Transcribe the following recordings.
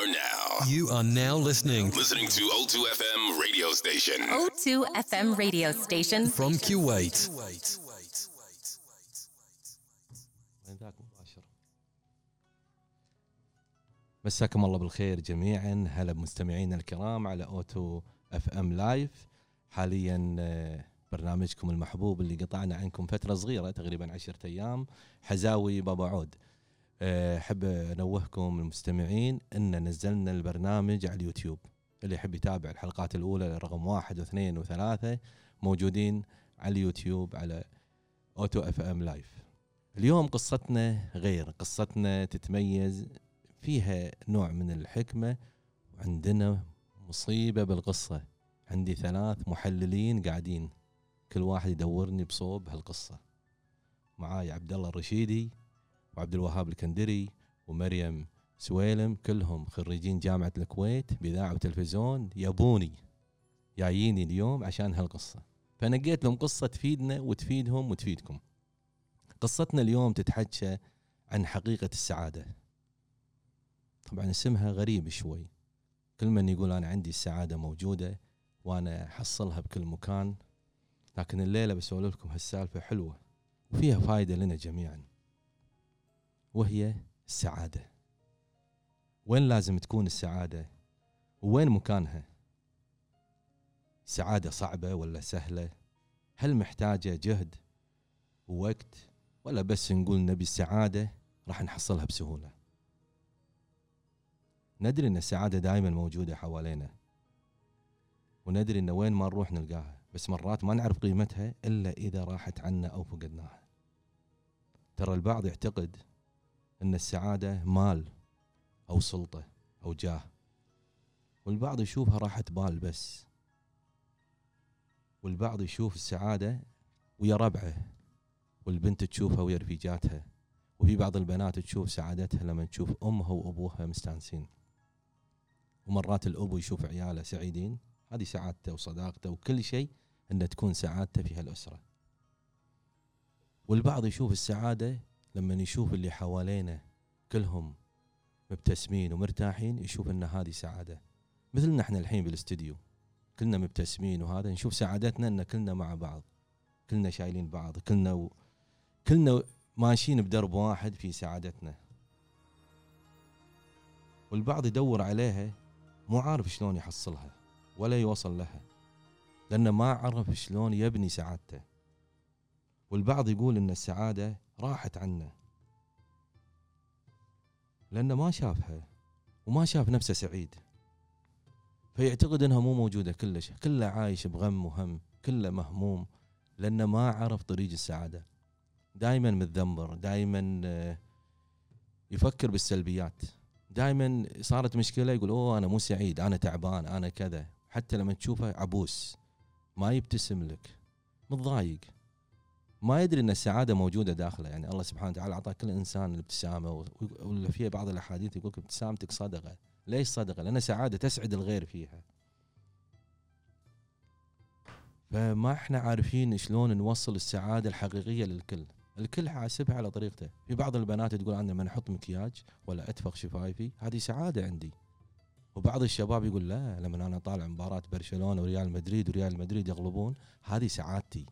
are now You are now listening listening to O2 FM radio station. O2 FM radio station. from Kuwait. وين ذاك مباشر مساكم الله بالخير جميعا هلا بمستمعينا الكرام على O2 FM Live حاليا آه، برنامجكم المحبوب اللي قطعنا عنكم فترة صغيرة تقريبا عشرة أيام حزاوي بابا عود أحب أنوهكم المستمعين إن نزلنا البرنامج على اليوتيوب. اللي يحب يتابع الحلقات الأولى رقم واحد واثنين وثلاثة موجودين على اليوتيوب على O2 FM Live. اليوم قصتنا غير قصتنا تتميز فيها نوع من الحكمة. وعندنا مصيبة بالقصة. عندي ثلاث محللين قاعدين. كل واحد يدورني بصوب هالقصة. معاي عبد الله الرشيدي وعبد الوهاب الكندري ومريم سويلم كلهم خريجين جامعة الكويت بإذاعة وتلفزيون يبوني جاييني اليوم عشان هالقصة. فنقيت لهم قصة تفيدنا وتفيدهم وتفيدكم. قصتنا اليوم تتحكى عن حقيقة السعادة. طبعا اسمها غريب شوي. كل من يقول أنا عندي السعادة موجودة وأنا أحصلها بكل مكان لكن الليلة بسولف لكم هالسالفة حلوة وفيها فايدة لنا جميعا. وهي السعادة. وين لازم تكون السعادة؟ وين مكانها؟ سعادة صعبة ولا سهلة؟ هل محتاجة جهد ووقت؟ ولا بس نقول نبي السعادة راح نحصلها بسهولة؟ ندري إن السعادة دائما موجودة حوالينا. وندري إن وين ما نروح نلقاها. بس مرات ما نعرف قيمتها إلا إذا راحت عنا أو فقدناها. ترى البعض يعتقد إن السعادة مال أو سلطة أو جاه. والبعض يشوفها راحة بال بس. والبعض يشوف السعادة ويا ربعه. والبنت تشوفها ويا رفيجاتها. وفي بعض البنات تشوف سعادتها لما تشوف أمها وأبوها مستانسين. ومرات الاب يشوف عياله سعيدين. هذه سعادته وصداقته وكل شيء إن تكون سعادته في هالأسرة. والبعض يشوف السعادة لما يشوف اللي حوالينا كلهم مبتسمين ومرتاحين يشوف إن هذه سعادة. مثلنا إحنا الحين بالاستديو كلنا مبتسمين وهذا نشوف سعادتنا إن كلنا مع بعض كلنا شايلين بعض كلنا و... كلنا ماشيين بدرب واحد في سعادتنا. والبعض يدور عليها مو عارف شلون يحصلها ولا يوصل لها لأنه ما عرف شلون يبني سعادته. والبعض يقول إن السعادة راحت عنه. لأنه ما شافها وما شاف نفسه سعيد. فيعتقد إنها مو موجودة كلش. كله عايش بغم وهم كله مهموم لأنه ما عرف طريق السعادة. دائما متذمر دائما آه، يفكر بالسلبيات. دائما صارت مشكلة يقول أوه أنا مو سعيد أنا تعبان أنا كذا. حتى لما تشوفه عبوس ما يبتسم لك متضايق. ما يدري إن السعادة موجودة داخله. يعني الله سبحانه وتعالى اعطى كل إنسان الابتسامة ولا في بعض الأحاديث يقول ابتسامتك صدقة. ليش صدقة؟ لأن سعادة تسعد الغير فيها. فما إحنا عارفين شلون نوصل السعادة الحقيقية للكل. الكل حاسبها على طريقته. في بعض البنات تقول أنا لما أحط مكياج ولا اتفق شفايفي هذه سعادة عندي. وبعض الشباب يقول لا لما أنا طالع مباراة برشلونة وريال مدريد وريال مدريد يغلبون هذه سعادتي.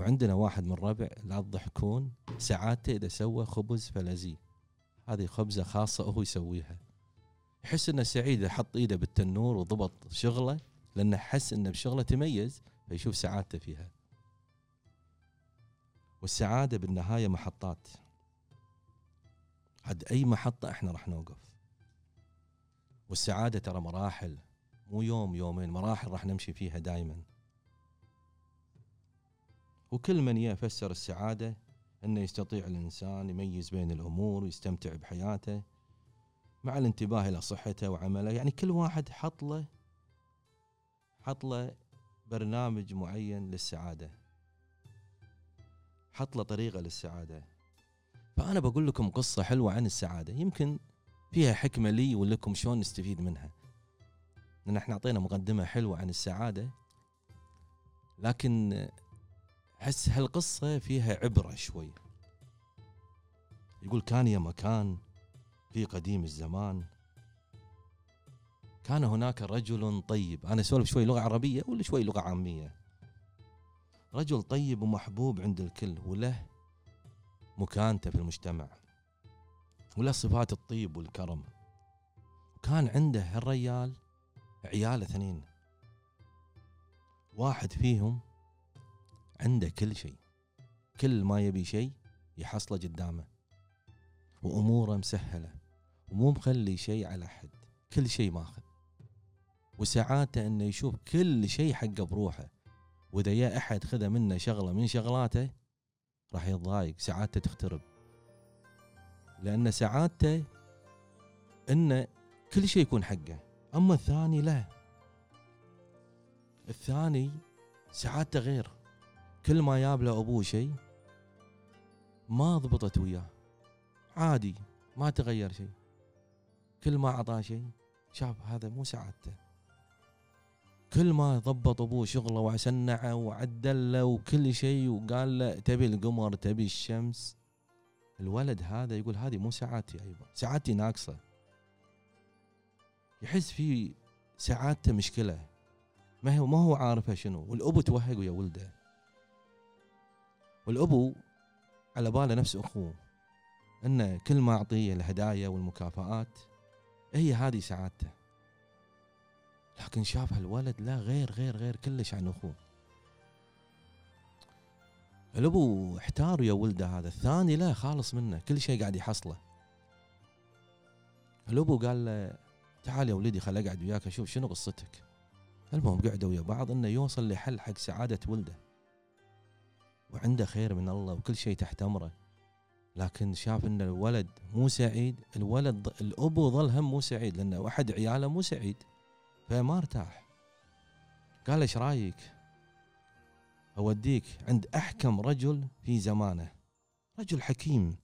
وعندنا واحد من الربع لا تضحكون سعادته إذا سوى خبز فلزي. هذه خبزة خاصة هو يسويها. يحس إنه سعيد حط إيده بالتنور وضبط شغله لأنه حس إنه بشغله تميز فيشوف سعادته فيها. والسعادة بالنهاية محطات. عند أي محطة إحنا راح نوقف. والسعادة ترى مراحل مو يوم يومين مراحل راح نمشي فيها دائما وكل من يفسر السعادة أنه يستطيع الإنسان يميز بين الأمور ويستمتع بحياته مع الانتباه إلى صحته وعمله. يعني كل واحد حط له حط له برنامج معين للسعادة. حط له طريقة للسعادة. فأنا بقول لكم قصة حلوة عن السعادة. يمكن فيها حكمة لي ولكم شلون نستفيد منها. لأن إحنا أعطينا مقدمة حلوة عن السعادة لكن أحس هالقصة فيها عبرة شوي. يقول كان يا مكان في قديم الزمان. كان هناك رجل طيب. أنا أسولف شوي لغة عربية ولا شوي لغة عامية؟ رجل طيب ومحبوب عند الكل وله مكانته في المجتمع وله صفات الطيب والكرم. وكان عنده هالريال عيال اثنين. واحد فيهم عنده كل شيء. كل ما يبي شيء يحصله قدامه. وأموره مسهلة. ومو مخلي شيء على حد كل شيء ماخذ. وسعادته إنه يشوف كل شيء حقه بروحه. وإذا يا أحد خذ منه شغلة من شغلاته راح يتضايق. سعادته تخترب. لأن سعادته إنه كل شيء يكون حقه. أما الثاني لا. الثاني سعادته غير. كل ما جاب له أبوه شيء ما ضبطت وياه. عادي ما تغير شيء. كل ما أعطاه شيء شاف هذا مو سعادته. كل ما ضبط أبوه شغله وسنعه وعدل له وكل شيء وقال له تبي القمر تبي الشمس. الولد هذا يقول هذه مو سعادتي أيضا سعادتي ناقصة. يحس في سعادته مشكلة. ما هو ما هو عارفه شنو. والابو توهق ويا ولده. والأبو على باله نفس أخوه انه كل ما اعطيه الهدايا والمكافآت هي هذه سعادته. لكن شاف هالولد لا غير غير غير كلش عن أخوه. الأبو احتار يا ولده هذا الثاني لا خالص منه كل شيء قاعد يحصله. الأبو قال له تعال يا ولدي خل أقعد وياك أشوف شنو قصتك. المهم قعدوا ويا بعض إنه يوصل لحل حق سعادة ولده. وعنده خير من الله وكل شيء تحت أمره. لكن شاف إن الولد مو سعيد الولد الأبو ظل هم مو سعيد لأنه واحد عياله مو سعيد فما ارتاح. قال إيش رأيك؟ أوديك عند أحكم رجل في زمانه رجل حكيم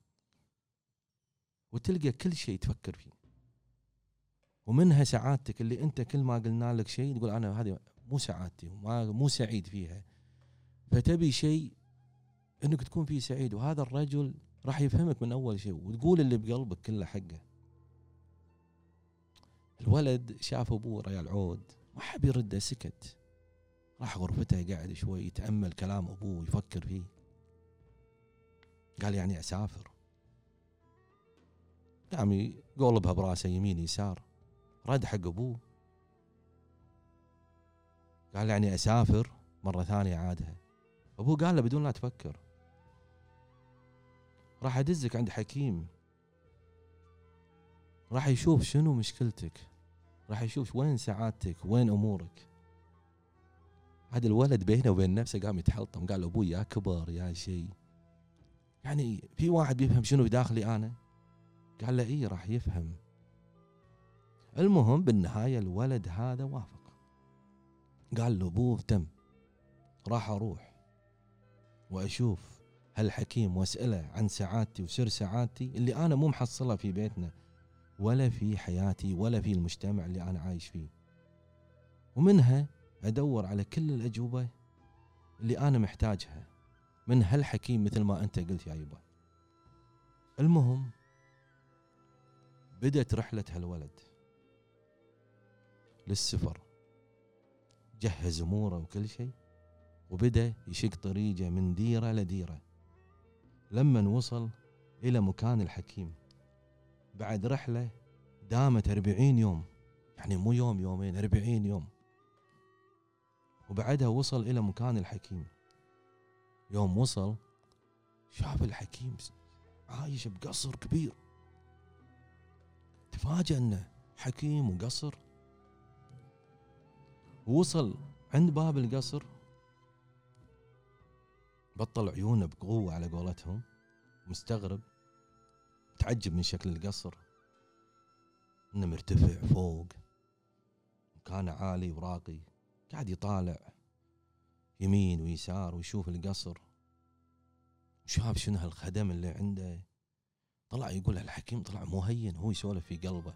وتلقى كل شيء تفكر فيه. ومنها سعادتك اللي أنت كل ما قلنا لك شيء تقول أنا هذه مو سعادتي وما مو سعيد فيها. فتبي شيء إنك تكون فيه سعيد. وهذا الرجل راح يفهمك من أول شيء وتقول اللي بقلبك كله حقه. الولد شاف أبوه ريال عود ما حب يرده سكت. راح غرفته قاعد شوي يتأمل كلام أبوه يفكر فيه. قال يعني أسافر. قام يقولبها برأسه يمين يسار رد حق أبوه. قال يعني أسافر مرة ثانية عادها. أبوه قال له بدون لا تفكر. راح أدزك عند حكيم. راح يشوف شنو مشكلتك. راح يشوف وين سعادتك وين أمورك. هذا الولد بينه وبين نفسه قام يتحلطم قال أبوي يا كبر يا شيء يعني في واحد بيفهم شنو بداخلي أنا؟ قال له اي راح يفهم. المهم بالنهاية الولد هذا وافق. قال له أبوه تم راح أروح وأشوف هالحكيم واسأله عن سعادتي وسر سعادتي اللي أنا مو محصلها في بيتنا ولا في حياتي ولا في المجتمع اللي أنا عايش فيه. ومنها أدور على كل الأجوبة اللي أنا محتاجها من هالحكيم مثل ما أنت قلت يا يبا المهم بدت رحلة هالولد للسفر. جهز أموره وكل شيء وبدأ يشق طريقه من ديرة لديرة. لما وصل إلى مكان الحكيم بعد رحلة دامت أربعين يوم يعني مو يوم يومين أربعين يوم. وبعدها وصل إلى مكان الحكيم. يوم وصل شاف الحكيم عايش بقصر كبير. تفاجأ أنه حكيم وقصر. ووصل عند باب القصر بطل عيونه بقوة على قولتهم مستغرب تعجب من شكل القصر إنه مرتفع فوق مكانه عالي وراقي قاعد يطالع يمين ويسار ويشوف القصر وشاف شنو هالخدم اللي عنده. طلع يقول الحكيم طلع مو هين هو يسولف في قلبه.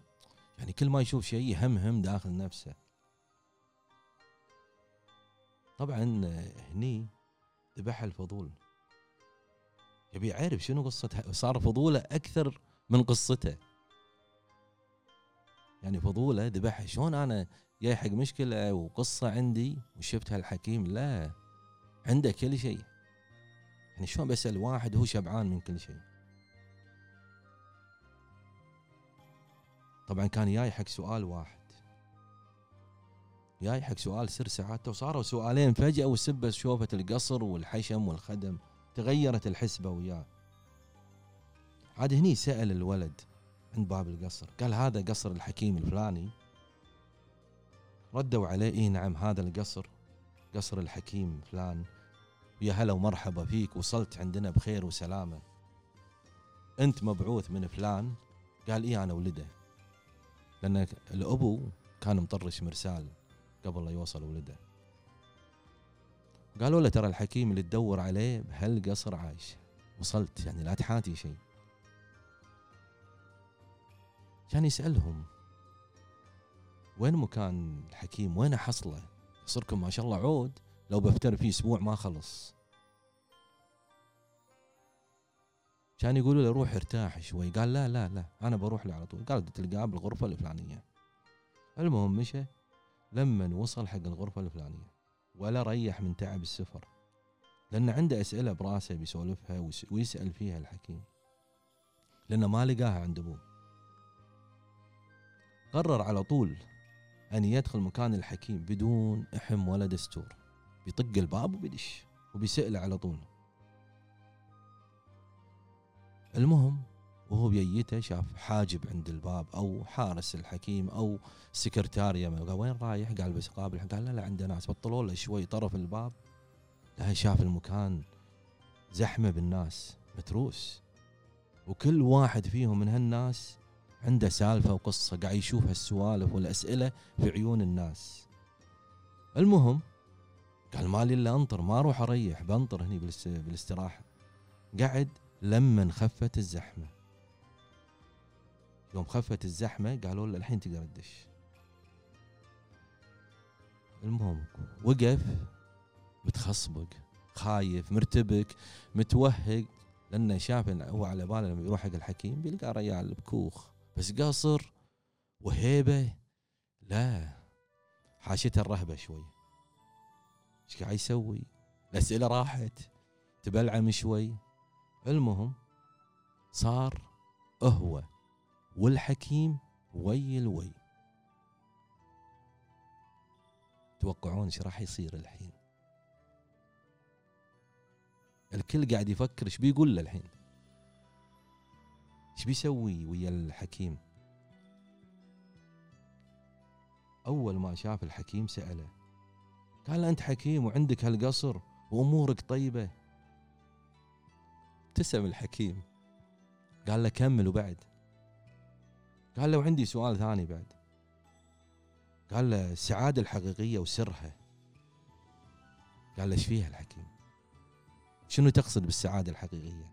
يعني كل ما يشوف شيء يهمهم داخل نفسه. طبعا هني ذبح الفضول. يبي يعرف شنو قصة صار فضوله أكثر من قصته. يعني فضوله ذبحها شلون أنا جاي حق مشكلة وقصة عندي وشفت هالحكيم؟ لا عنده كل شيء. يعني شلون بسأل واحد وهو شبعان من كل شيء؟ طبعا كان جاي حق سؤال واحد. جاي حق سؤال سر سعادته. وصاروا سؤالين فجأة وسبة شوفة القصر والحشم والخدم تغيرت الحسبة وياه. عاد هني سأل الولد عند باب القصر قال هذا قصر الحكيم الفلاني. ردوا عليه إيه نعم هذا القصر قصر الحكيم فلان. يا هلا ومرحبا فيك وصلت عندنا بخير وسلامة. أنت مبعوث من فلان؟ قال إيه أنا ولده. لأن الأبو كان مطرش مرسال. قبل لا يوصل ولده. قالوا له ترى الحكيم اللي تدور عليه بهالقصر عايش. وصلت يعني لا تحاتي شيء. كان يسألهم وين مكان الحكيم؟ وين حصله؟ صركم ما شاء الله عود لو بفتر فيه أسبوع ما خلص. كان يقولوا له روح ارتاح شوي. قال لا لا لا أنا بروح له على طول. قال تلقاه بالغرفة الفلانية. المهم مشى. لما وصل حق الغرفة الفلانية ولا ريح من تعب السفر لأن عنده أسئلة براسه بيسولفها ويس- ويسأل فيها الحكيم لأنه ما لقاها عند أبوه. قرر على طول أن يدخل مكان الحكيم بدون أحم ولا دستور. بيطق الباب وبيدش وبيسأله على طول. المهم وهو بيته شاف حاجب عند الباب أو حارس الحكيم أو سكرتاريا قال وين رايح؟ قال بس قابل. قال لا لا عنده ناس. بطلوا له شوي طرف الباب. لا شاف المكان زحمة بالناس متروس. وكل واحد فيهم من هالناس عنده سالفة وقصة قاعد يشوف هالسوالف والأسئلة في عيون الناس. المهم قال مالي إلا أنطر ما أروح أريح بنطر هني بالاست- بالاستراحة. قعد لما خفت الزحمة. يوم خفت الزحمة قالوا له الحين تقدر تدش. المهم وقف متخصبق خايف مرتبك متوهق لأنه شاف انه هو على باله لما يروح حق الحكيم بيلقى ريال بكوخ. بس قصر وهيبة لا حاشته الرهبة شوي. إيش قاعد يسوي؟ الأسئلة راحت تبلعم شوي. المهم صار هو. والحكيم وي الوي. توقعون إيش راح يصير الحين؟ الكل قاعد يفكر إيش بيقول له الحين إيش بيسوي ويا الحكيم؟ أول ما شاف الحكيم سأله قال أنت حكيم وعندك هالقصر وأمورك طيبة. ابتسم الحكيم قال له كمل وبعد. قال له عندي سؤال ثاني بعد. قال له السعادة الحقيقية وسرها. قال له إيش فيها الحكيم؟ شنو تقصد بالسعادة الحقيقية؟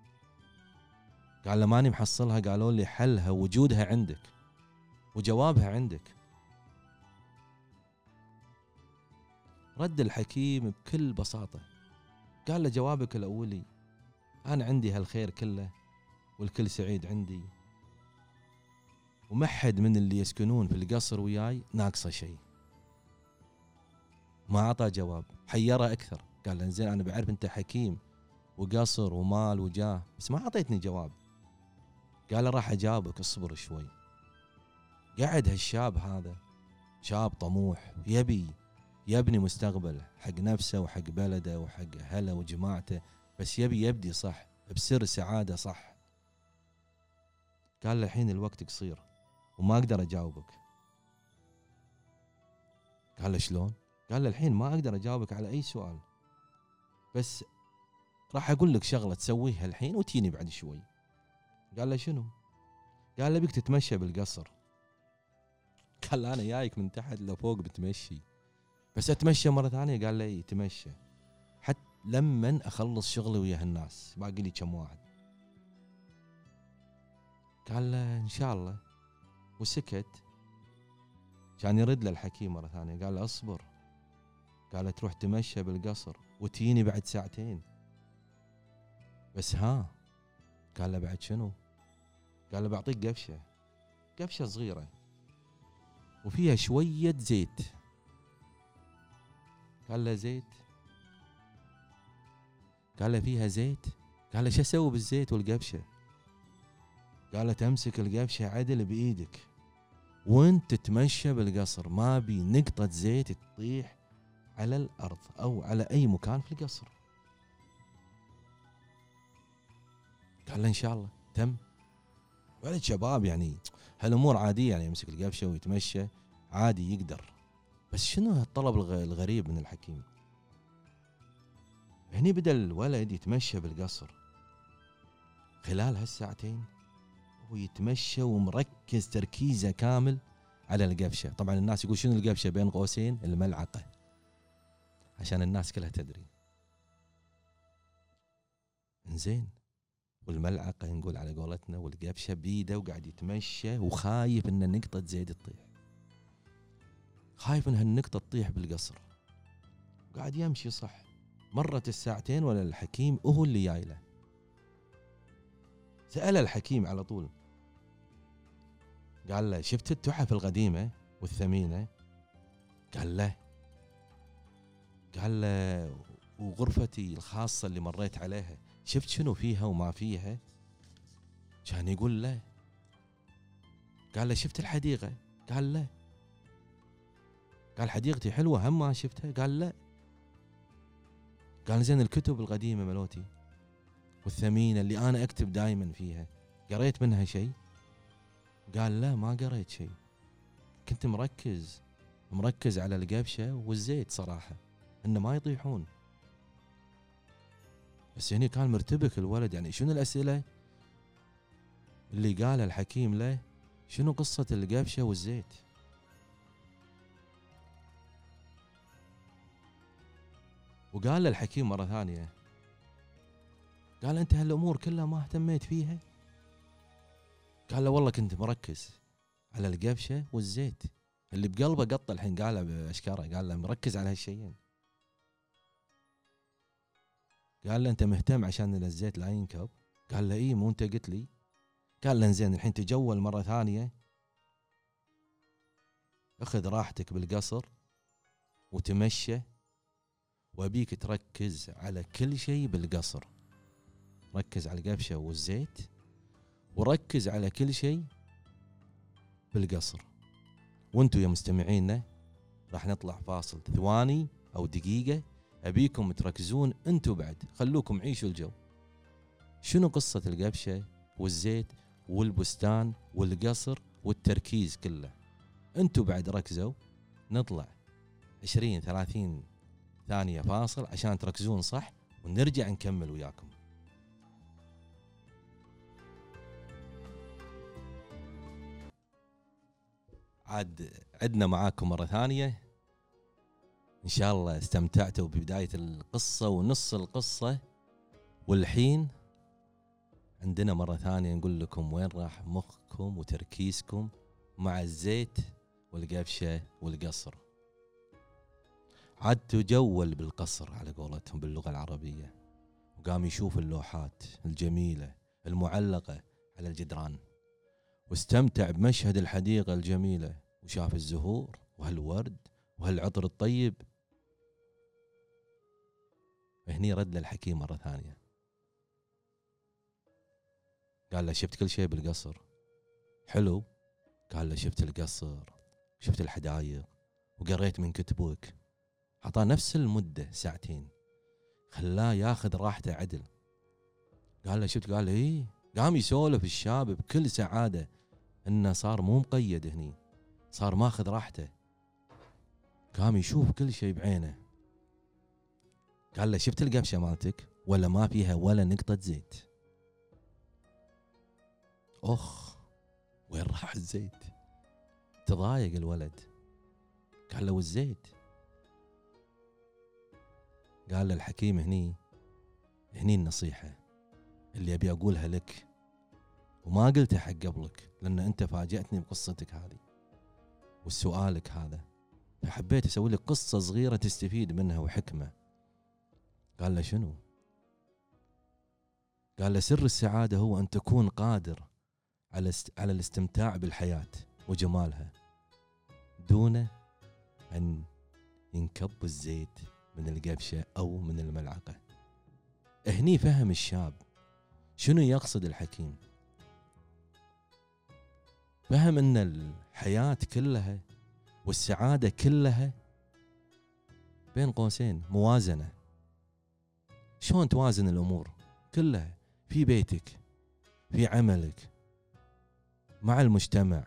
قال له ماني محصلها قالوا لي حلها وجودها عندك وجوابها عندك. رد الحكيم بكل بساطة. قال له جوابك الأولي أنا عندي هالخير كله والكل سعيد عندي. وما حد من اللي يسكنون في القصر وياي ناقصه شيء. ما أعطى جواب. حيره أكثر. قال له زين أنا بعرف أنت حكيم وقصر ومال وجاه بس ما أعطيتني جواب. قال راح أجاوبك اصبر شوي. قعد هالشاب هذا شاب طموح يبي يبني مستقبل حق نفسه وحق بلده وحق أهله وجماعته بس يبي يبدي صح بسر سعادة صح. قال له الحين الوقت قصير. وما أقدر أجاوبك. قال له شلون؟ قال له الحين ما أقدر أجاوبك على أي سؤال. بس راح أقول لك شغلة تسويها الحين وتجيني بعد شوي. قال له شنو؟ قال له بيك تتمشى بالقصر. قال له أنا جايك من تحت لفوق بتمشي. بس أتمشى مرة ثانية؟ قال له إيه تمشى. حتى لما أخلص شغلي ويا هالناس. باقي لي كم واحد. قال له إن شاء الله. وسكت. كان يرد له الحكيم مرة ثانية قال له أصبر. قال تروح تمشى بالقصر وتجيني بعد ساعتين. بس ها؟ قال له بعد شنو؟ قال له بعطيك قفشة. قفشة صغيرة. وفيها شوية زيت. قال له زيت؟ قال له فيها زيت؟ قال له شو أسوي بالزيت والقبشه قال له تمسك القبشه عدل بإيدك. وانت تتمشى بالقصر. ما بي نقطة زيت تطيح على الأرض أو على أي مكان في القصر. قال له إن شاء الله. تم. ولد شباب يعني هالأمور عادية يعني يمسك القفشة ويتمشى عادي يقدر. بس شنو هالطلب الغ- الغريب من الحكيم؟ هني بدا الولد يتمشى بالقصر خلال هالساعتين هو يتمشى ومركز تركيزه كامل على القفشة. طبعا الناس يقول شنو القفشة بين قوسين؟ الملعقة. عشان الناس كلها تدري. إنزين. والملعقة نقول على قولتنا والقفشة بيده وقاعد يتمشى وخايف إن نقطه زيت تطيح. خايف إن هالنقطة تطيح بالقصر. قاعد يمشي صح. مرت الساعتين ولا الحكيم هو اللي جايله سأل الحكيم على طول. قال له شفت التحف القديمة والثمينة؟ قال له قال له وغرفتي الخاصة اللي مريت عليها شفت شنو فيها وما فيها؟ كان يقول له قال له شفت الحديقة؟ قال لا قال حديقتي حلوة هم ما شفتها؟ قال لا قال زين الكتب القديمة ملوتي والثمينة اللي أنا أكتب دايما فيها قريت منها شيء؟ قال لا ما قريت شيء. كنت مركز مركز على القبشة والزيت صراحة إنه ما يطيحون. بس هني كان مرتبك الولد يعني شنو الأسئلة اللي قالها الحكيم له؟ شنو قصة القبشة والزيت؟ وقال له الحكيم مرة ثانية قال أنت هالأمور كلها ما اهتميت فيها؟ قال له والله كنت مركز على القبشة والزيت. اللي بقلبه قط الحين قالها بأشكاره قال له مركز على هالشيئين. قال له أنت مهتم عشان الزيت لا ينكب؟ قال له إيه مو أنت قلت لي. قال له زين الحين تجول مرة ثانية. أخذ راحتك بالقصر وتمشى وأبيك تركز على كل شيء بالقصر. ركز على القفشه والزيت وركز على كل شيء بالقصر. وأنتم يا مستمعينا راح نطلع فاصل ثواني أو دقيقة. أبيكم تركزون أنتم بعد. خلوكم عيشوا الجو. شنو قصة القفشه والزيت والبستان والقصر والتركيز كله؟ أنتم بعد ركزوا. نطلع 20 30 ثانية فاصل عشان تركزون صح ونرجع نكمل وياكم. عاد عدنا معاكم مرة ثانية. إن شاء الله استمتعتوا ببداية القصة ونص القصة. والحين عندنا مرة ثانية نقول لكم وين راح مخكم وتركيزكم مع الزيت والقفشة والقصر. عاد تجول بالقصر على قولتهم باللغة العربية. وقام يشوف اللوحات الجميلة المعلقة على الجدران. واستمتع بمشهد الحديقة الجميلة. وشاف الزهور وهالورد وهالعطر الطيب. هني رد للحكيم مرة ثانية. قال له شفت كل شيء بالقصر؟ حلو. قال له شفت القصر شفت الحدايق وقريت من كتبك. أعطاه نفس المدة ساعتين. خلاه ياخذ راحته عدل. قال له شفت؟ قال له إيه؟ قام يسولف الشاب بكل سعادة. إنه صار مو مقيد هني. صار ماخذ راحته. قام يشوف كل شيء بعينه. قال له شفت القفشة مالتك؟ ولا ما فيها ولا نقطة زيت. أخ وين راح الزيت؟ تضايق الولد. قال له والزيت؟ قال له الحكيم هني هني النصيحة اللي أبي أقولها لك. وما قلتها حق قبلك لأن أنت فاجأتني بقصتك هذه وسؤالك هذا. فحبيت أسوي لك قصة صغيرة تستفيد منها وحكمة. قال له شنو؟ قال له سر السعادة هو أن تكون قادر على. على الاستمتاع بالحياة وجمالها دون أن ينكب الزيت من القبشه أو من الملعقة. هني فهم الشاب شنو يقصد الحكيم؟ فهم أن الحياة كلها والسعادة كلها بين قوسين موازنة. شلون توازن الأمور كلها؟ في بيتك في عملك مع المجتمع.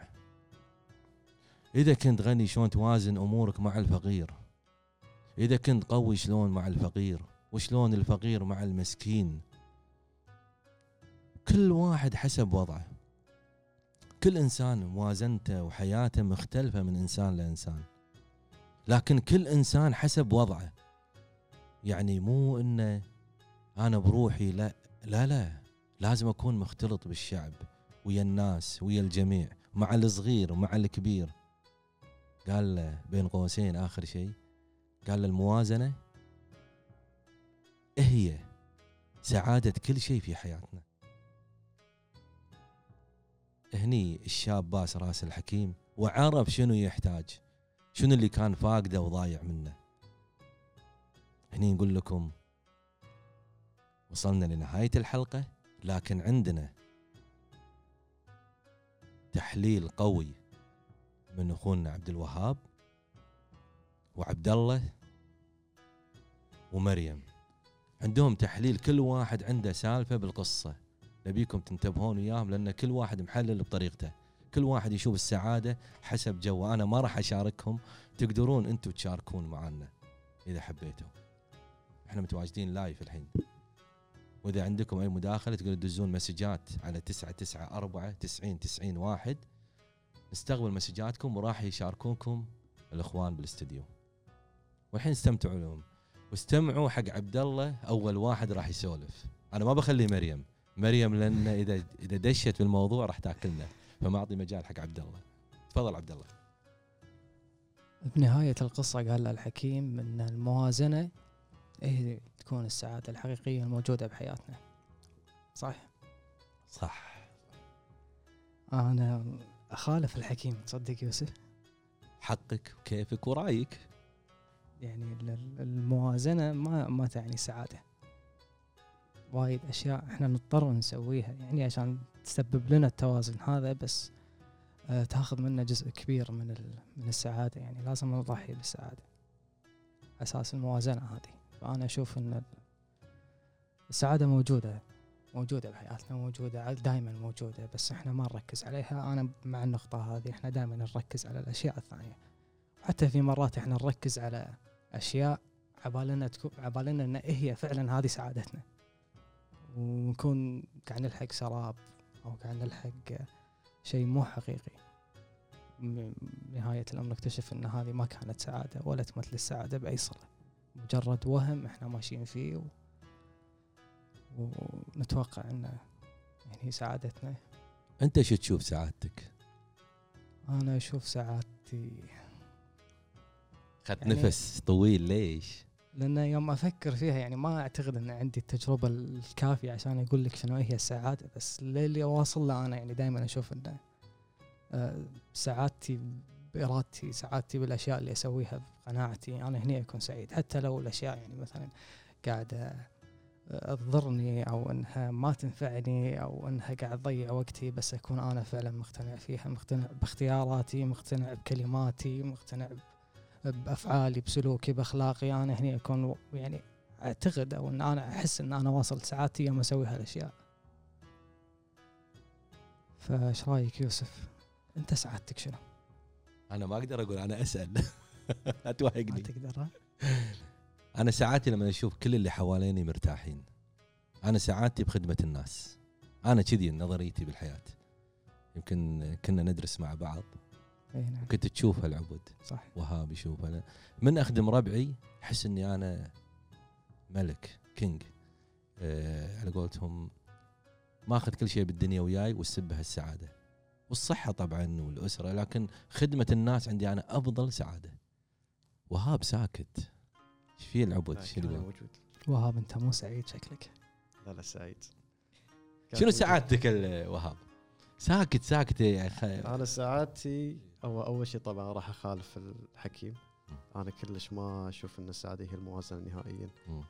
إذا كنت غني شلون توازن أمورك مع الفقير؟ إذا كنت قوي شلون مع الفقير؟ وشلون الفقير مع المسكين؟ كل واحد حسب وضعه. كل إنسان موازنته وحياته مختلفة من إنسان لإنسان. لكن كل إنسان حسب وضعه. يعني مو إنه أنا بروحي لا لا لا. لازم أكون مختلط بالشعب ويا الناس ويا الجميع مع الصغير ومع الكبير. قال له بين قوسين آخر شيء. قال له الموازنة هي سعادة كل شيء في حياتنا. هني الشاب باس راس الحكيم وعرف شنو يحتاج شنو اللي كان فاقده وضايع منه. هني نقول لكم وصلنا لنهاية الحلقة لكن عندنا تحليل قوي من أخونا عبد الوهاب وعبد الله ومريم. عندهم تحليل كل واحد عنده سالفة بالقصة. نبيكم تنتبهون وياهم لأن كل واحد محلل بطريقته. كل واحد يشوف السعادة حسب جوه أنا ما راح أشاركهم. تقدرون أنتم تشاركون معنا إذا حبيتوا. إحنا متواجدين لايف الحين. وإذا عندكم أي مداخلة تقدروا تدزون مسجات على 994 90 90 واحد. نستقبل مسجاتكم وراح يشاركونكم الإخوان بالاستديو. والحين استمتعوا لهم. واستمعوا حق عبد الله أول واحد راح يسولف. أنا ما بخلي مريم. مريم لأن إذا إذا دشت في الموضوع راح تأكلنا. فما أعطي مجال حق عبد الله. تفضل عبد الله. بنهاية القصة قال الحكيم أن الموازنة هي تكون السعادة الحقيقية الموجودة بحياتنا. صح؟ صح. أنا أخالف الحكيم. تصدق يوسف؟ حقك وكيفك ورأيك. يعني ال- ال- الموازنة ما ما تعني سعادة. وايد أشياء إحنا نضطر نسويها يعني عشان تسبب لنا التوازن هذا بس آه، تاخذ منا جزء كبير من من السعادة يعني لازم نضحي بالسعادة. أساس الموازنة هذه. فأنا أشوف أن ال- السعادة موجودة موجودة بحياتنا موجودة دائما موجودة بس إحنا ما نركز عليها. أنا مع النقطة هذه إحنا دائما نركز على الأشياء الثانية. حتى في مرات إحنا نركز على أشياء عبالنا تكون عبالنا إن هي فعلا هذه سعادتنا. ونكون قاعد نلحق سراب أو قاعد نلحق شيء مو حقيقي. نهاية الأمر نكتشف أن هذه ما كانت سعادة ولا تمثل السعادة بأي صلة. مجرد وهم إحنا ماشيين فيه و... ونتوقع أن يعني سعادتنا. أنت شو تشوف سعادتك؟ أنا أشوف سعادتي اخذت يعني- نفس طويل ليش؟ لأن يوم أفكر فيها يعني ما أعتقد إن عندي التجربة الكافية عشان أقول لك شنو هي السعاده بس اللي واصل له أنا يعني دائما أشوف ان آه، سعادتي بإرادتي سعادتي بالأشياء اللي أسويها بقناعتي أنا هني أكون سعيد. حتى لو الأشياء يعني مثلا قاعدة آه، تضرني أو إنها ما تنفعني أو إنها قاعد تضيع وقتي بس أكون أنا فعلا مقتنع فيها مقتنع باختياراتي مقتنع بكلماتي مقتنع بأفعالي بسلوكي بأخلاقي. أنا هني أكون يعني أعتقد أو إن أنا أحس إن أنا واصل سعادتي يوم أسوي هالأشياء. فإيش رأيك يوسف؟ أنت سعادتك شنو؟ أنا ما أقدر أقول أنا أسأل. لا ما توهقني تقدر ها؟ أنا سعادتي لما أشوف كل اللي حواليني مرتاحين. أنا سعادتي بخدمة الناس. أنا كذي نظريتي بالحياة. يمكن كنا ندرس مع بعض. اي نعم. كنت تشوف هالعبد. صح وهاب يشوف أنا من اخدم ربعي احس إني أنا ملك king. أه على قولتهم ماخذ كل شيء بالدنيا وياي والسبه السعاده والصحة طبعا والأسرة لكن خدمة الناس عندي أنا أفضل سعادة. وهاب ساكت. إيش فيه العبد؟ يقول؟ موجود. وهاب أنت مو سعيد شكلك؟ لا لا سعيد. شنو. سعادتك وهاب؟ ساكت ساكت يا أخي أنا سعادتي هو أول شيء طبعا راح أخالف الحكيم. أنا كلش ما أشوف إن السعادة هي الموازنة نهائيا. مم.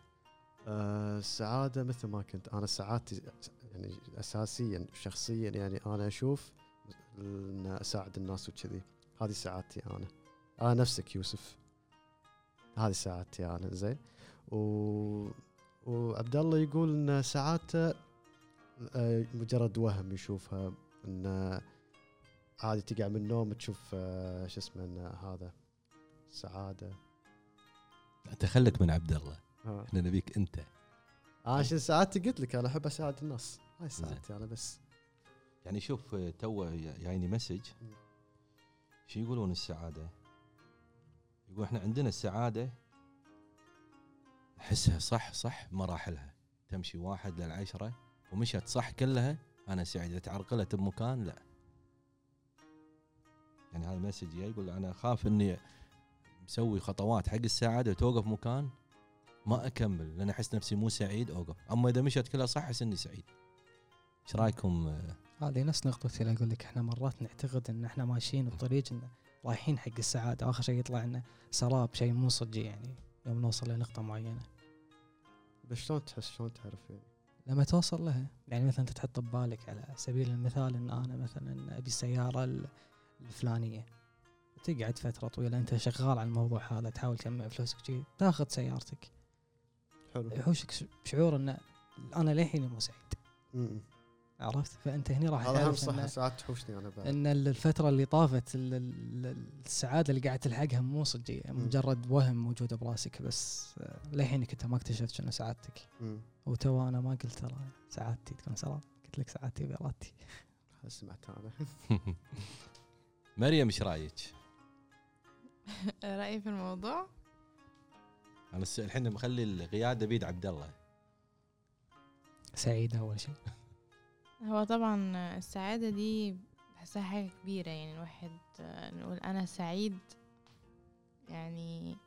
آه، السعادة مثل ما كنت أنا سعادتي يعني اساسيا شخصيا يعني أنا أشوف إن أساعد الناس وكذي. هذه سعادتي أنا. أنا نفسك يوسف. هذه سعادتي أنا زين. و وعبد الله يقول إن سعادته آه، مجرد وهم يشوفها إن عادي تقع من النوم تشوف آه، شو اسمه إن هذا سعادة. أنت خلك من عبد الله. ها. إحنا نبيك أنت. أنا عشان سعادتي؟ قلت لك أنا أحب أساعد الناس. هاي سعادتي أنا بس. يعني شوف آه، تو يعني message. مم. شو يقولون السعادة؟ يقول إحنا عندنا السعادة نحسها صح صح مراحلها. تمشي واحد للعشرة ومشت صح كلها. أنا سعيد. إذا تعرقلت بمكان لا. يعني هذا المسج جاي يقول أنا اخاف إني مسوي خطوات حق السعادة وتوقف مكان ما أكمل لأن أحس نفسي مو سعيد أوقف. أما إذا مشت كلها صح أحس إني سعيد. إيش رأيكم؟ هذه نفس نقطتي اللي أقول لك إحنا مرات نعتقد إن إحنا ماشيين بطريق إن رايحين حق السعادة وآخر شيء يطلع لنا سراب شيء مو صجي يعني يوم نوصل لنقطة معينة. بس شلون تحس شلون تعرف يعني؟ لما توصل لها. يعني مثلا انت تحط ببالك على سبيل المثال إن أنا مثلا أبي السيارة ال- الفلانية. تقعد فترة طويلة أنت شغال على الموضوع هذا تحاول تجمع فلوسك شي تاخذ سيارتك. حلو. يحوشك ش- شعور إن أنا للحين مو سعيد. عرفت؟ فأنت هنا راح هذا هم صح ساعات تحوشني أنا بعد. إن الفترة اللي طافت ال- ال- السعادة اللي قاعد تلحقها مو صجيه مجرد وهم موجوده براسك بس للحينك انت ما اكتشفت شنو سعادتك. وتو أنا ما قلت ترى سعادتي تكون سراب قلت لك سعادتي بارادتي هذا سمعت أنا مريم إيش رأيك؟ رأيي في الموضوع؟ أنا الحين مخلي القيادة بيد عبد الله. سعيد أول شيء. هو طبعا السعادة دي بحسها حاجة كبيرة يعني الواحد آه، نقول أنا سعيد يعني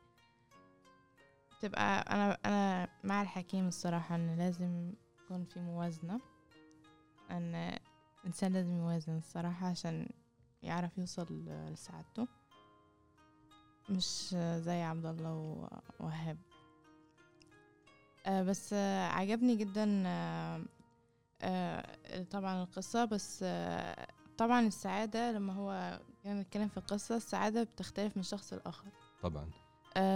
تبقى أنا أنا مع الحكيم الصراحة إن لازم يكون في موازنة أن الإنسان لازم يوازن الصراحة عشان يعرف يوصل لسعادته. مش زي عبد الله ووهاب. آه، بس عجبني جدا آه، آه، طبعا القصة بس طبعا السعادة لما هو كان بيتكلم في القصة السعادة بتختلف من شخص لآخر. طبعا.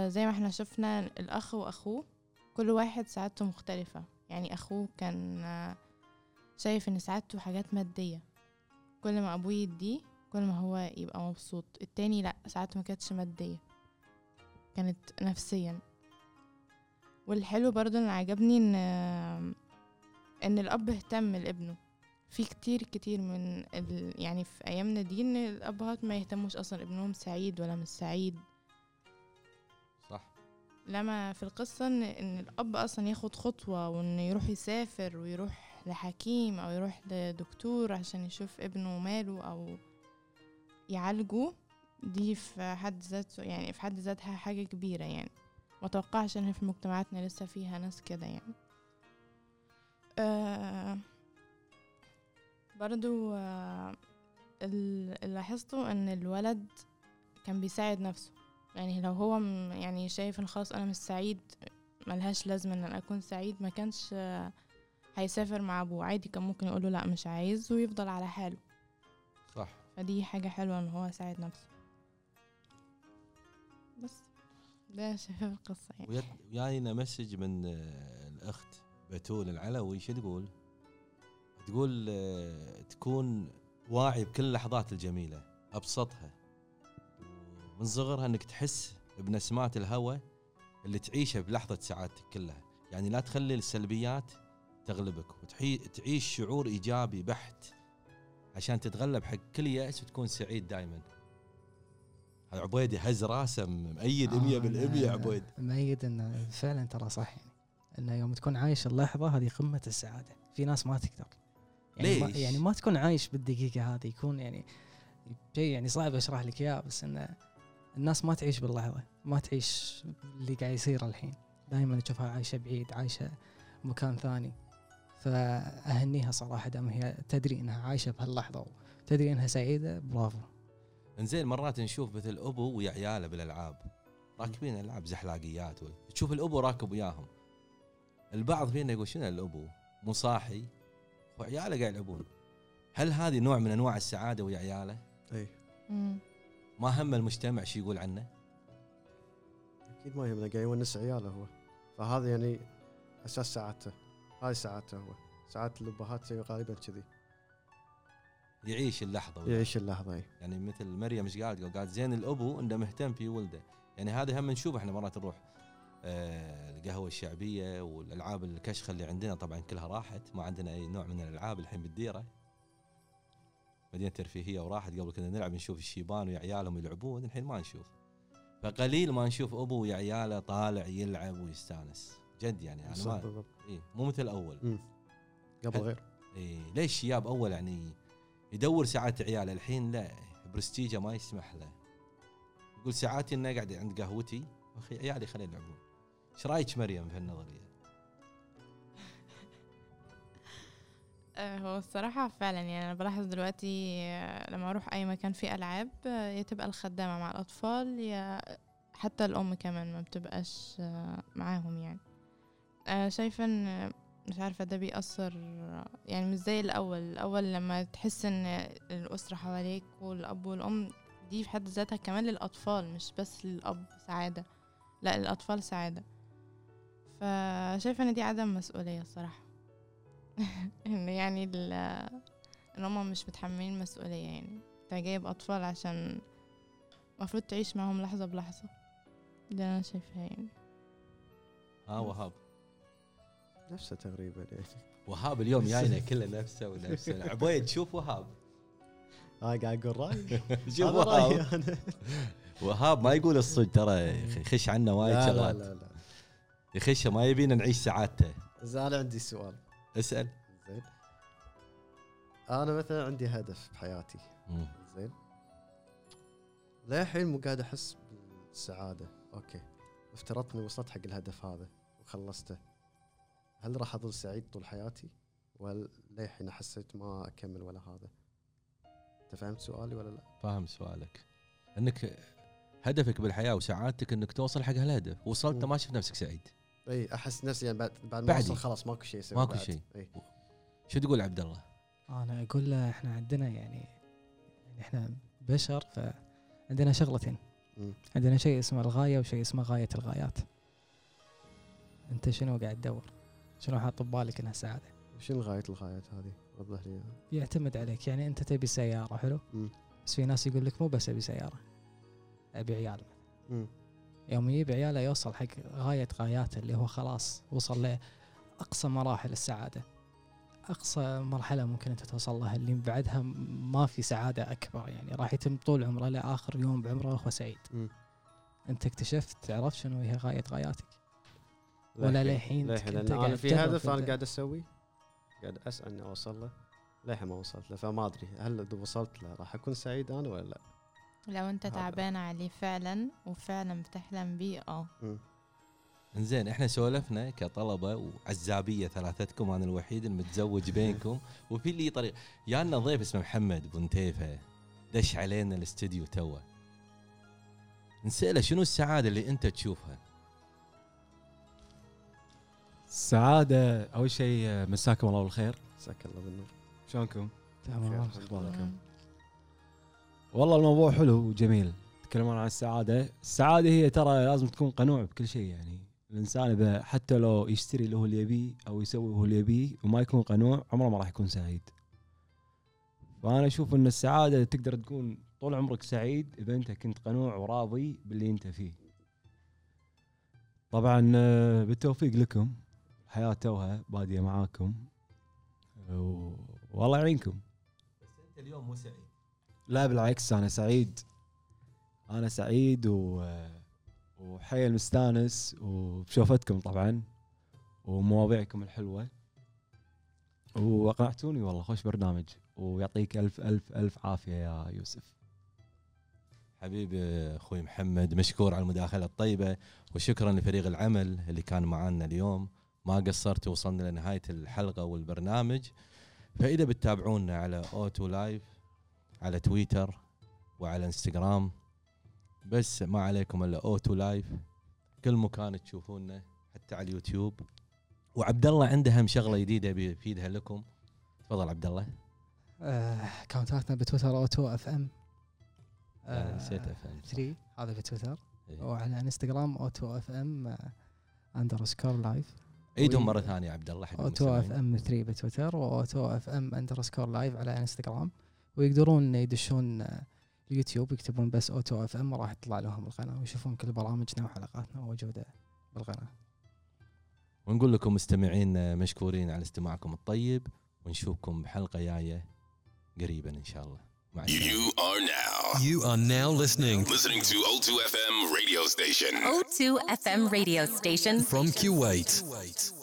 زي ما إحنا شفنا الأخ وأخوه كل واحد سعادته مختلفة. يعني أخوه كان شايف إن سعادته حاجات مادية. كل ما أبوه يديه كل ما هو يبقى مبسوط. التاني لأ سعادته ما كانتش مادية كانت نفسيا. والحلو برضو اللي عجبني إن آه، إن الأب اهتم لابنه. في كتير كتير من ال... يعني في أيامنا دي إن الأبهات ما يهتموش أصلا ابنهم سعيد ولا مش سعيد. صح. لما في القصة إن, إن الأب أصلا ياخد خطوة وإنه يروح يسافر ويروح لحكيم أو يروح لدكتور عشان يشوف ابنه ماله أو يعالجه دي في حد ذاته يعني في حد ذاتها حاجة كبيرة يعني. ما توقعش إن في مجتمعاتنا لسه فيها ناس كده يعني. آه برضو آه ال- اللي لاحظته إن الولد كان بيساعد نفسه. يعني لو هو يعني شايف إن خلاص أنا مش سعيد ملهاش لازمة إن أنا أكون سعيد ما كانش هيسافر مع أبوه. عادي كان ممكن يقوله لأ مش عايز ويفضل على حاله. فدي حاجة حلوة إن هو ساعد نفسه. بس ده شايفه في القصة يعني. وياينا مسج من آه، الأخت بتول العلوي شو تقول؟ تقول آه، تكون واعي بكل اللحظات الجميلة أبسطها. ومن صغرها إنك تحس بنسمات الهوى اللي تعيشها بلحظة سعادتك كلها، يعني لا تخلي السلبيات تغلبك وتعيش شعور إيجابي بحت. عشان تتغلب حق كل يأس وتكون سعيد دائما. هذا عبيدي هز راسه مؤيد 100% أنا عبيد. مؤيد إنه فعلا ترى صح يعني إنه يوم تكون عايش اللحظة هذه قمة السعادة في ناس ما تقدر يعني ما ليش؟ يعني ما تكون عايش بالدقيقة هذه يكون يعني شيء يعني صعب أشرح لك إياه بس إنه الناس ما تعيش باللحظة ما تعيش اللي قاعد يصير الحين دائما تشوفها عايشة بعيد عايشة مكان ثاني فأهنيها صراحة دام هي تدري إنها عايشة بهاللحظة وتدري إنها سعيدة برافو. إنزين مرات نشوف مثل أبو ويا عياله بالألعاب راكبين ألعاب زحلاقيات تشوف الأبو راكب وياهم. البعض فينا يقول شنو الأبو؟ مو صاحي. وعياله قاعد يلعبون. هل هذه نوع من أنواع السعادة ويا عياله؟ اي. ما هم المجتمع شو يقول عنه؟ أكيد ما يهمنا قاعد يونس عياله هو. فهذا يعني أساس سعادته. هذه سعادته هو سعاده الابهات تسوي غالبا كذي يعيش اللحظة وياه. يعيش اللحظة إي يعني مثل مريم إيش قالت؟ قالت زين الأبو إنه مهتم في ولده، يعني هذا هم نشوف إحنا مرات نروح آه القهوة الشعبية والألعاب الكشخه اللي عندنا طبعا كلها راحت، ما عندنا أي نوع من الألعاب الحين بالديرة. مدينة ترفيهية وراحت قبل كنا نلعب نشوف الشيبان ويا عيالهم يلعبون الحين ما نشوف. فقليل ما نشوف أبو ويا عياله طالع يلعب ويستانس، جد يعني أنا صح ما بالضبط إيه مو مثل اول. مم. قبل غير إيه ليش الشياب أول يعني يدور ساعات عياله الحين لا برستيجة ما يسمح له يقول ساعاتي اني قاعد عند قهوتي أخي عيالي خلينا يلعبون إيش رأيك مريم في النظرية؟ آه، هو الصراحة فعلا يعني أنا بلاحظ دلوقتي آه، لما أروح أي مكان فيه ألعاب آه، يا تبقى الخدامة مع الأطفال يا حتى الأم كمان ما بتبقاش معاهم يعني شايفة إن آه، مش عارفة ده بيأثر آه، يعني مش زي الأول. الأول لما تحس إن الأسرة حواليك والأب والأم دي في حد ذاتها كمان للأطفال مش بس للأب سعادة. لا الأطفال سعادة. فشايفة إن دي عدم مسؤولية الصراحة. إن يعني ال إن هما مش متحملين مسؤولية يعني أنت جايب أطفال عشان المفروض تعيش معاهم لحظة بلحظة. ده أنا شايفاه يعني. ها وهاب نفسه تقريبا. يعني وهاب اليوم جاينا كله نفسه ونفسه. عبيد شوف وهاب. ها قاعد أقول رأيي. شوف وهاب. وهاب ما يقول الصدق ترى يخش عنا وايد لا لا شغلات. لا لا. يخش ما يبينا نعيش سعادته. زين أنا عندي سؤال. اسأل. زين. أنا مثلا عندي هدف بحياتي. زين. للحين مو قاعد أحس بالسعادة. okay. افترضت إني وصلت حق الهدف هذا وخلصته. هل راح أظل سعيد طول حياتي؟ ولا للحين حسيت ما أكمل ولا هذا؟ انت فهمت سؤالي ولا لا؟ فاهم سؤالك. إنك هدفك بالحياة وسعادتك إنك توصل حق هالهدف. وصلت. ما شفت نفسك سعيد. إي أحس نفسي يعني بعد بعد ما. أوصل خلاص ماكو شيء أسوي ماكو. شيء. شو تقول عبد الله؟ أنا أقول له إحنا عندنا يعني يعني إحنا بشر فعندنا شغلتين. عندنا شيء اسمه الغاية وشيء اسمه غاية الغايات. أنت شنو قاعد تدور؟ شنو حاط ببالك إنها سعاده وشنو غايه الغايات هذه وضح لي. يعتمد عليك يعني أنت تبي سيارة حلو مم. بس في ناس يقول لك مو بس أبي سيارة أبي عيال مم. يوم يجيب عياله يوصل حق غاية غاياته اللي هو خلاص وصل لاقصى مراحل السعادة أقصى مرحلة ممكن أنت توصل لها اللي بعدها ما في سعادة أكبر يعني راح يتم طول عمره لآخر يوم بعمره وهو سعيد مم. أنت اكتشفت عرفت شنو هي غاية غاياتك ولا للحين للحين أنا في هدف أنا. قاعد أسوي. قاعد اسعى إني أوصل له. للحين ما وصلت له؟ فما أدري. هل إذا وصلت له راح أكون سعيد أنا ولا لا؟ لو أنت. تعبان عليه فعلا وفعلا بتحلم بيه آه. إنزين إحنا سولفنا كطلبة وعزابية ثلاثتكم أنا الوحيد المتزوج بينكم وفي لي طريق. يانا ضيف اسمه محمد بنتيفه دش علينا الاستديو توه. نسأله شنو السعادة اللي أنت تشوفها؟ السعادة أول شيء مساكم الله بالخير. جزاك الله بالنور. شلونكم؟ تمام. أخباركم؟ والله الموضوع حلو وجميل. تكلمون عن السعادة. السعادة هي ترى لازم تكون قنوع بكل شيء يعني. الإنسان إذا حتى لو يشتري اللي هو اللي يبيه أو يسوي اللي هو اللي يبيه وما يكون قنوع عمره ما راح يكون سعيد. فأنا أشوف أن السعادة تقدر تكون طول عمرك سعيد إذا أنت كنت قنوع وراضي باللي أنت فيه. طبعا آه، بالتوفيق لكم. الحياة توها بادية معاكم. و- والله يعينكم. بس أنت اليوم مو سعيد. لا بالعكس أنا سعيد. أنا سعيد و وحيل مستانس وبشوفتكم طبعا ومواضيعكم الحلوة. واقنعتوني والله خوش برنامج ويعطيك ألف ألف ألف عافية يا يوسف. حبيبي أخوي محمد مشكور على المداخلة الطيبة وشكرا لفريق العمل اللي كان معنا اليوم. ما قصرت وصلنا لنهاية الحلقة والبرنامج. فإذا بتتابعونا على O2 Live على تويتر وعلى انستغرام بس ما عليكم إلا O2 Live كل مكان تشوفونا حتى على اليوتيوب. وعبد الله عنده هم شغلة جديدة بيفيدها لكم. تفضل عبد الله آه، اكونتاتنا بتويتر O2 FM نسيت FM 3 هذا بتويتر إيه. وعلى انستغرام O2 FM underscore Live عيدهم مرة ثانية عبد الله حق O2 F. M 3 بتويتر و O2 FM underscore Live على إنستغرام. ويقدرون يدشون آه، اليوتيوب يكتبون بس O2 FM راح تطلع لهم القناة ويشوفون كل برامجنا وحلقاتنا موجودة بالقناة. ونقول لكم مستمعين مشكورين على استماعكم الطيب ونشوفكم بحلقة جاية قريبا إن شاء الله. You are now. You are now listening. Listening to O2FM radio station. O2FM radio station. From Kuwait. Kuwait.